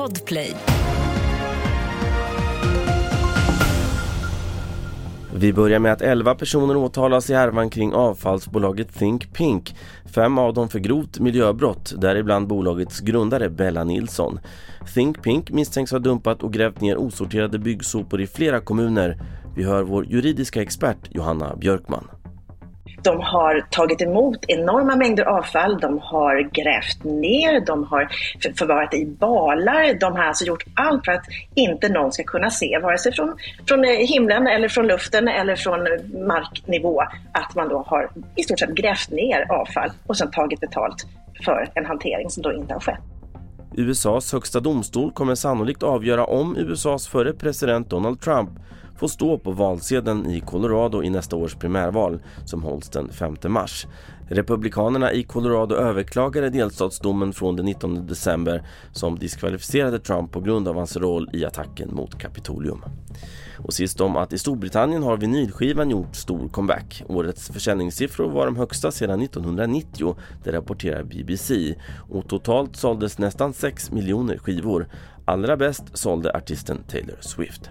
Podplay. Vi börjar med att 11 personer åtalas i härvan kring avfallsbolaget Think Pink. Fem av dem för grovt miljöbrott, däribland bolagets grundare Bella Nilsson. Think Pink misstänks ha dumpat och grävt ner osorterade byggsopor i flera kommuner. Vi hör vår juridiska expert Johanna Björkman. De har tagit emot enorma mängder avfall, de har grävt ner, de har förvarat i balar. De har alltså gjort allt för att inte någon ska kunna se, vare sig från, från eh, himlen eller från luften eller från marknivå, att man då har i stort sett grävt ner avfall och sen tagit betalt för en hantering som då inte har skett. USAs högsta domstol kommer sannolikt avgöra om USAs förre president Donald Trump får stå på valsedeln i Colorado i nästa års primärval som hålls den 5 mars. Republikanerna i Colorado överklagade delstatsdomen från den 19 december som diskvalificerade Trump på grund av hans roll i attacken mot Kapitolium. Och sist om att i Storbritannien har vinylskivan gjort stor comeback. Årets försäljningssiffror var de högsta sedan 1990, det rapporterar BBC. Och totalt såldes nästan 6 miljoner skivor. Allra bäst sålde artisten Taylor Swift.